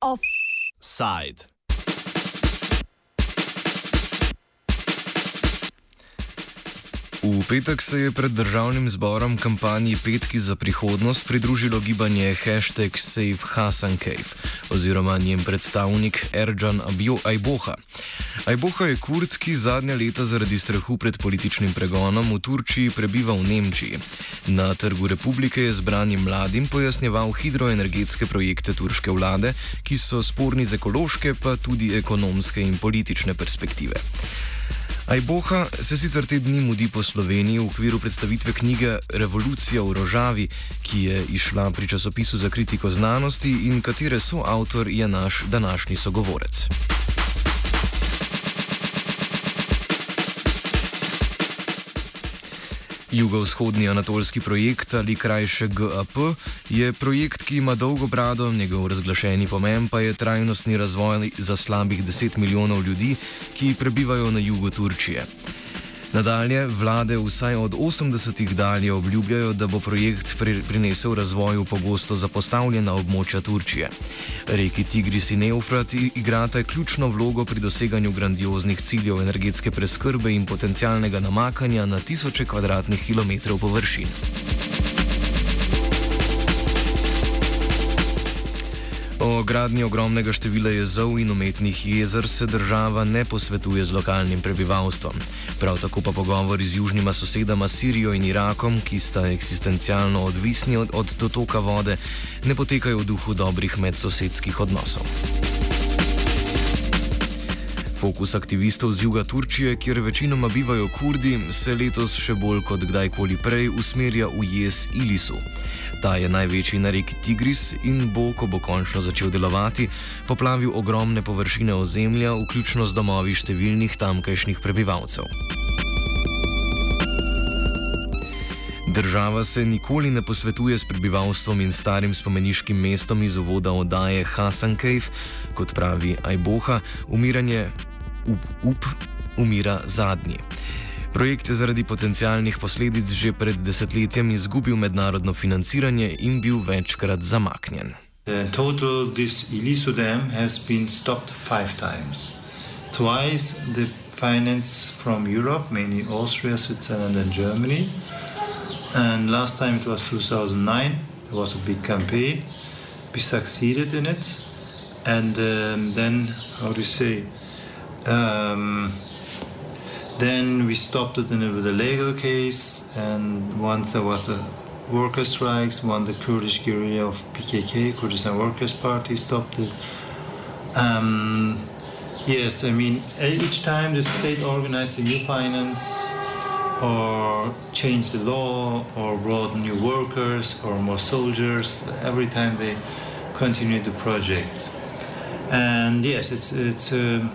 Offside. V petek se je pred državnim zborom kampanji Petki za prihodnost pridružilo gibanje hashtag Save Hasan Cave oziroma njen predstavnik Erjan Ajboha. Ajboha je kurd, ki zadnja leta zaradi strahu pred političnim pregonom v Turčiji prebiva v Nemčiji. Na trgu republike je zbranim mladim pojasnjeval hidroenergetske projekte turške vlade, ki so sporni z ekološke pa tudi ekonomske in politične perspektive. Ajboha se sicer te dni mudi po Sloveniji v okviru predstavitve knjige Revolucija v Rožavi, ki je išla pri časopisu za kritiko znanosti in katere soavtor je naš današnji sogovorec. Jugovzhodni anatolski projekt ali krajše GAP je projekt, ki ima dolgo brado, njegov razglašeni pomen pa je trajnostni razvoj za slabih 10 milijonov ljudi, ki prebivajo na jugu Turčije. Nadalje, vlade vsaj od 80-ih dalje obljubljajo, da bo projekt prinesel razvoj v pogosto zapostavljena območja Turčije. Reki Tigris in Eufrat igrata ključno vlogo pri doseganju grandioznih ciljev energetske preskrbe in potencialnega namakanja na tisoče kvadratnih kilometrov površin. O gradnji ogromnega števila jezov in umetnih jezer se država ne posvetuje z lokalnim prebivalstvom. Prav tako pa pogovori z južnima sosedama Sirijo in Irakom, ki sta eksistencialno odvisni od, od dotoka vode, ne potekajo v duhu dobrih medsosedskih odnosov. Fokus aktivistov z juga Turčije, kjer večinoma bivajo kurdi, se letos še bolj kot kdajkoli prej usmerja v jez Ilisu. Ta je največji na reki Tigris in bo, ko bo končno začel delovati, poplavil ogromne površine ozemlja, vključno z domovi številnih tamkajšnjih prebivalcev. Država se nikoli ne posvetuje s prebivalstvom in starim spomeniškim mestom iz uvoda oddaje Hasan Cave, kot pravi Ajboha, umiranje up, up umira zadnji. Projekt je zaradi potencialnih posledic že pred desetletjem izgubil mednarodno financiranje in bil večkrat zamaknjen. In total, this Ilisu dam has been stopped five times. Twice the finance from Europe, mainly Austria, Switzerland, and Germany. And last time it was 2009. It was a big campaign. We succeeded in it. And um, then, how do you say? Um, Then we stopped it a, with a legal case, and once there was a worker strikes, one the Kurdish guerrilla of PKK, Kurdistan Workers Party, stopped it. Um, yes, I mean each time the state organized a new finance or changed the law or brought new workers or more soldiers, every time they continued the project. And yes, it's it's a,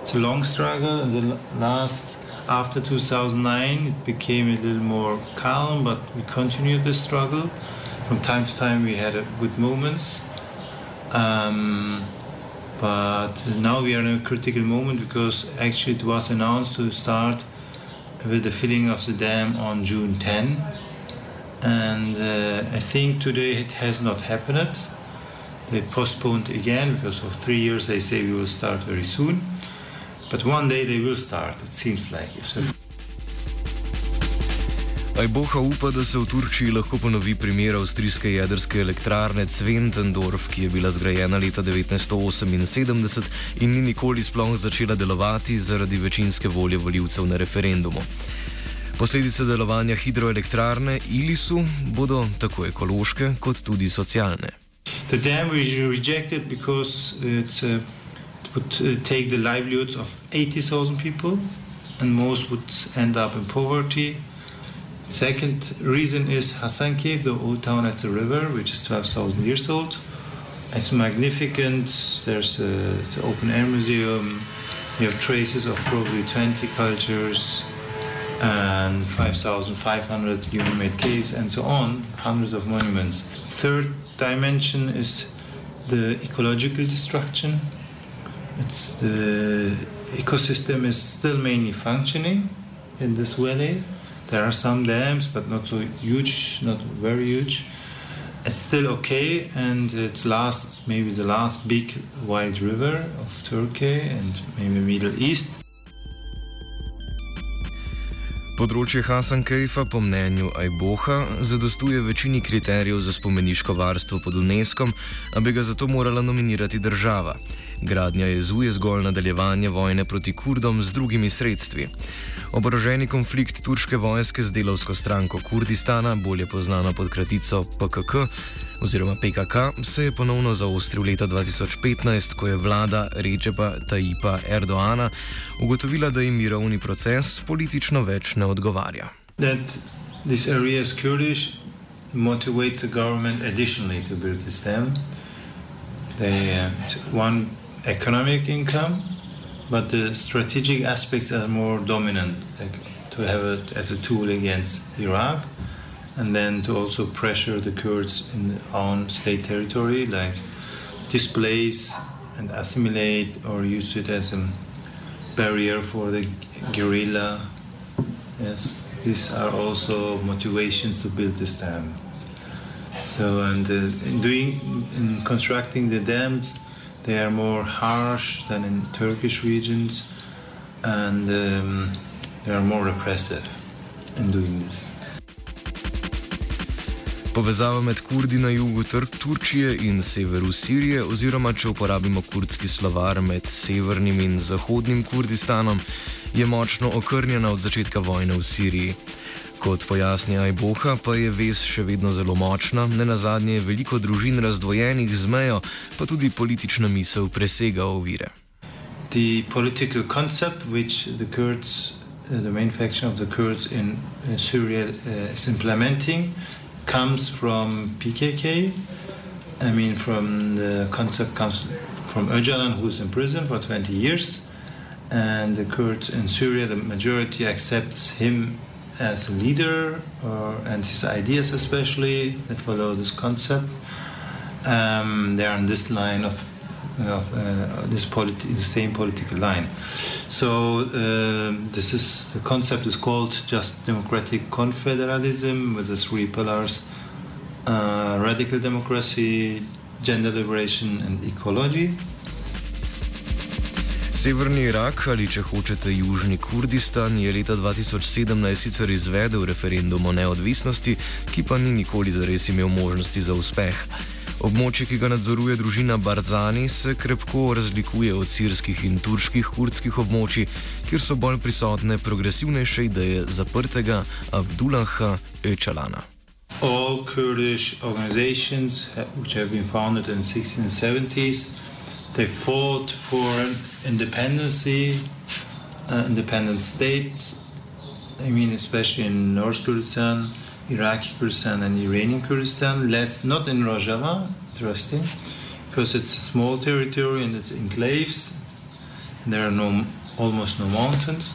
it's a long struggle. The last after 2009, it became a little more calm, but we continued the struggle. From time to time, we had good moments. Um, but now we are in a critical moment because actually it was announced to start with the filling of the dam on June 10. And uh, I think today it has not happened. They postponed again because of three years. They say we will start very soon. But one day they will start, it seems like. Ajboha upa, da se v Turčiji lahko ponovi primer avstrijske jedrske elektrarne Cventendorf, ki je bila zgrajena leta 1978 in ni nikoli sploh začela delovati zaradi večinske volje voljivcev na referendumu. Posledice delovanja hidroelektrarne Ilisu bodo tako ekološke kot tudi socialne. The dam was rejected because it's a would uh, take the livelihoods of 80,000 people, and most would end up in poverty. Second reason is Hasankeyf, the old town at the river, which is 12,000 years old. It's magnificent. There's a, it's an open air museum. You have traces of probably 20 cultures and 5,500 human made caves and so on, hundreds of monuments. Third dimension is the ecological destruction it's the ecosystem is still mainly functioning in this valley. there are some dams, but not so huge, not very huge. It's still okay, and it's last maybe the last big wide river of Turkey and maybe Middle East. Področje Hasan Kejfa, po mnenju Ajboha, zadostuje večini kriterijev za spomeniško varstvo pod UNESCO, a bi ga zato morala nominirati država. Gradnja jezu je zgolj nadaljevanje vojne proti Kurdom z drugimi sredstvi. Oboroženi konflikt turške vojske z delovsko stranko Kurdistana, bolje znana pod kratico PKK, oziroma PKK, se je ponovno zaostril leta 2015, ko je vlada Rečepa Tajipa Erdoana ugotovila, da jim mirovni proces politično več ne odgovarja. This area is Kurdish, motivates the government additionally to build this dam. They uh, one economic income, but the strategic aspects are more dominant, like to have it as a tool against Iraq. and then to also pressure the Kurds in own state territory, like displace and assimilate or use it as a barrier for the guerrilla. Yes, these are also motivations to build this dam. So, and uh, in doing, in constructing the dams, they are more harsh than in Turkish regions, and um, they are more repressive in doing this. Povezava med Kurdi na jugu Turčije in severu Sirije, oziroma če uporabimo kurdski slovar med severnim in zahodnim Kurdistanom, je močno okrnjena od začetka vojne v Siriji. Kot pojasni Ajboha, pa je vez še vedno zelo močna, ne na zadnje je veliko družin razdvojenih z mejo, pa tudi politična misel presega ovire. The political concept which the Kurds, uh, the main faction of the Kurds in uh, Syria, uh, is implementing comes from PKK. I mean, from the concept comes from Öcalan, who's in prison for 20 years, and the Kurds in Syria, the majority accepts him as a leader, or, and his ideas especially that follow this concept. Um, they are on this line of, of uh, this politi- same political line. So uh, this is the concept is called just democratic confederalism with the three pillars: uh, radical democracy, gender liberation, and ecology. Severni Irak ali če hočete Južni Kurdistan je leta 2017 sicer izvedel referendum o neodvisnosti, ki pa ni nikoli zares imel možnosti za uspeh. Območje, ki ga nadzoruje družina Barzani, se krepko razlikuje od sirskih in turških kurdskih območij, kjer so bolj prisotne progresivnejše ideje zaprtega Abdullaha Öcalana. All Kurdish organizations, which have been founded in the 1670s, they fought for independence, uh, independent state. I mean, especially in North Kurdistan. Iraqi Kurdistan and Iranian Kurdistan, less not in Rojava, interesting, because it's a small territory and it's enclaves. And there are no almost no mountains.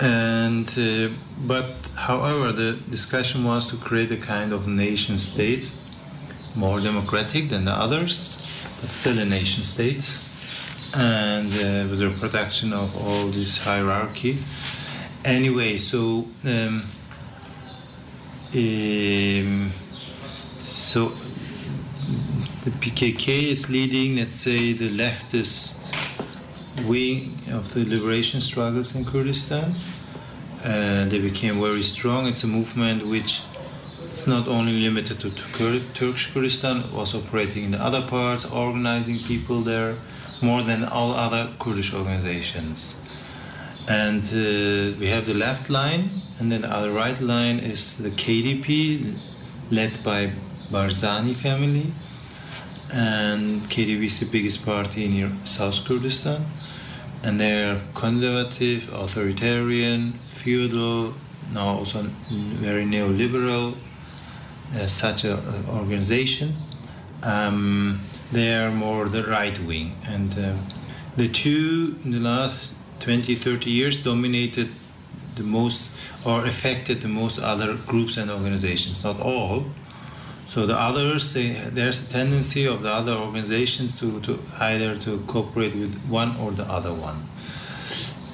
And uh, but however, the discussion was to create a kind of nation state, more democratic than the others, but still a nation state, and uh, with the protection of all this hierarchy. Anyway, so. Um, um, so the PKK is leading, let's say, the leftist wing of the liberation struggles in Kurdistan. Uh, they became very strong. It's a movement which it's not only limited to Tur- Turkish Kurdistan, was operating in the other parts, organizing people there more than all other Kurdish organizations. And uh, we have the left line, and then our right line is the KDP, led by Barzani family. And KDP is the biggest party in South Kurdistan. And they're conservative, authoritarian, feudal, now also very neoliberal, such an organization. Um, they are more the right wing. And uh, the two in the last 20, 30 years dominated the most or affected the most other groups and organizations, not all. So the others, they, there's a tendency of the other organizations to, to either to cooperate with one or the other one.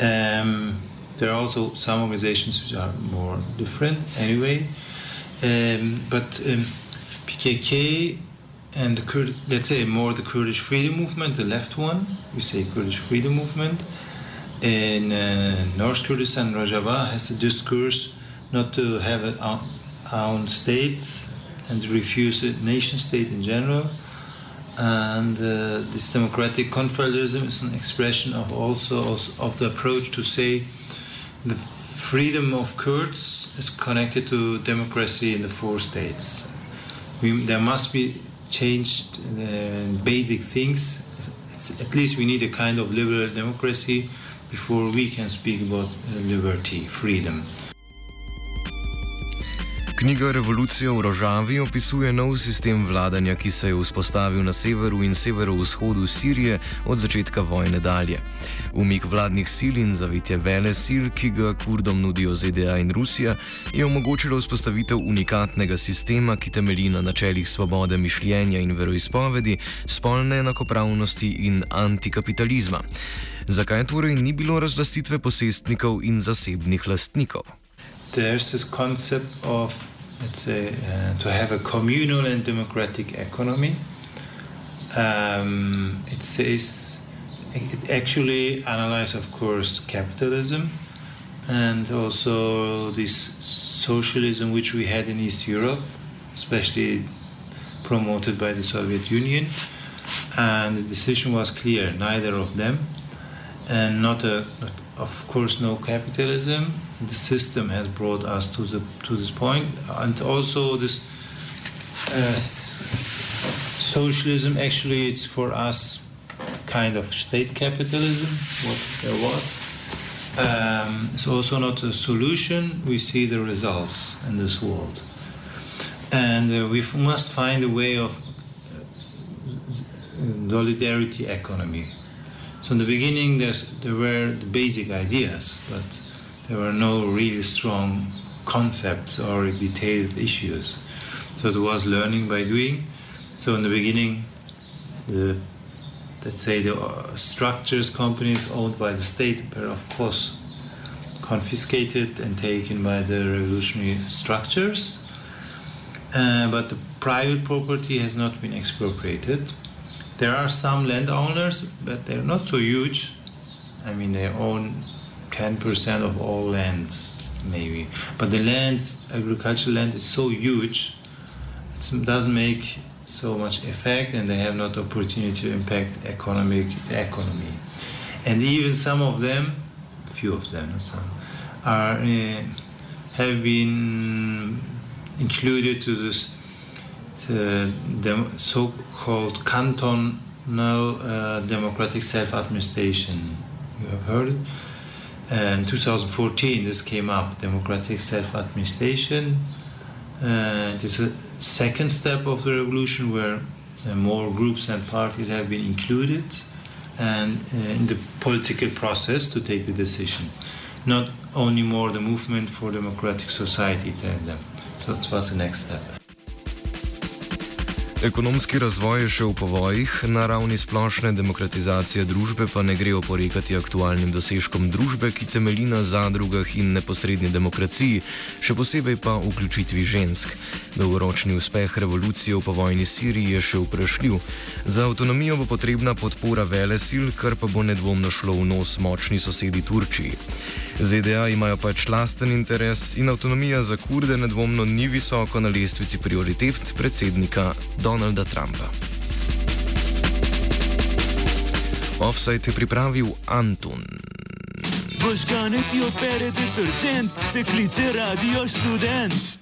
Um, There are also some organizations which are more different anyway. Um, but um, PKK and the Kurd, let's say more the Kurdish freedom movement, the left one, we say Kurdish freedom movement, in uh, North Kurdistan, Rojava has a discourse not to have an own state and refuse a nation state in general. And uh, this democratic confederalism is an expression of also of the approach to say the freedom of Kurds is connected to democracy in the four states. We, there must be changed uh, basic things. It's, at least we need a kind of liberal democracy before we can speak about uh, liberty, freedom. Knjiga Revolucija v Rožavi opisuje nov sistem vladanja, ki se je vzpostavil na severu in severovzhodu Sirije od začetka vojne dalje. Umik vladnih sil in zavetje vele sil, ki ga Kurdom nudijo ZDA in Rusija, je omogočilo vzpostavitev unikatnega sistema, ki temelji na načelih svobode mišljenja in veroizpovedi, spolne enakopravnosti in antikapitalizma. Zakaj torej ni bilo razlastitve posestnikov in zasebnih lastnikov? There's this concept of let's say, uh, to have a communal and democratic economy. Um, it says it actually analyzes, of course, capitalism and also this socialism which we had in East Europe, especially promoted by the Soviet Union. And the decision was clear: neither of them, and not a, of course, no capitalism the system has brought us to the to this point, and also this uh, socialism. Actually, it's for us kind of state capitalism. What there was. Um, it's also not a solution. We see the results in this world, and uh, we must find a way of uh, solidarity economy. So in the beginning, there were the basic ideas, but there were no really strong concepts or detailed issues. So it was learning by doing. So in the beginning, the let's say the uh, structures companies owned by the state were of course confiscated and taken by the revolutionary structures. Uh, but the private property has not been expropriated. There are some landowners, but they're not so huge. I mean, they own 10% of all land, maybe. But the land, agricultural land, is so huge, it doesn't make so much effect, and they have not opportunity to impact economic economy. And even some of them, a few of them, some, are uh, have been included to this uh, so-called cantonal uh, democratic self-administration. You have heard it? in 2014, this came up democratic self administration. Uh, it is a second step of the revolution where uh, more groups and parties have been included and uh, in the political process to take the decision. Not only more the movement for democratic society, tell them. So it was the next step. Ekonomski razvoj je še v povojih, na ravni splošne demokratizacije družbe pa ne gre oporekati aktualnim dosežkom družbe, ki temelji na zadrugah in neposrednji demokraciji, še posebej pa vključitvi žensk. Dolgoročni uspeh revolucije v povojni Siriji je še vprašljiv. Za avtonomijo bo potrebna podpora vele sil, kar pa bo nedvomno šlo v nos močni sosedi Turčiji. ZDA imajo pač lasten interes in avtonomija za kurde nedvomno ni visoko na lestvici prioritet predsednika Donalda Trumpa. Offside je pripravil Antun. Možgane ti opere detergent, se kliče radio študent.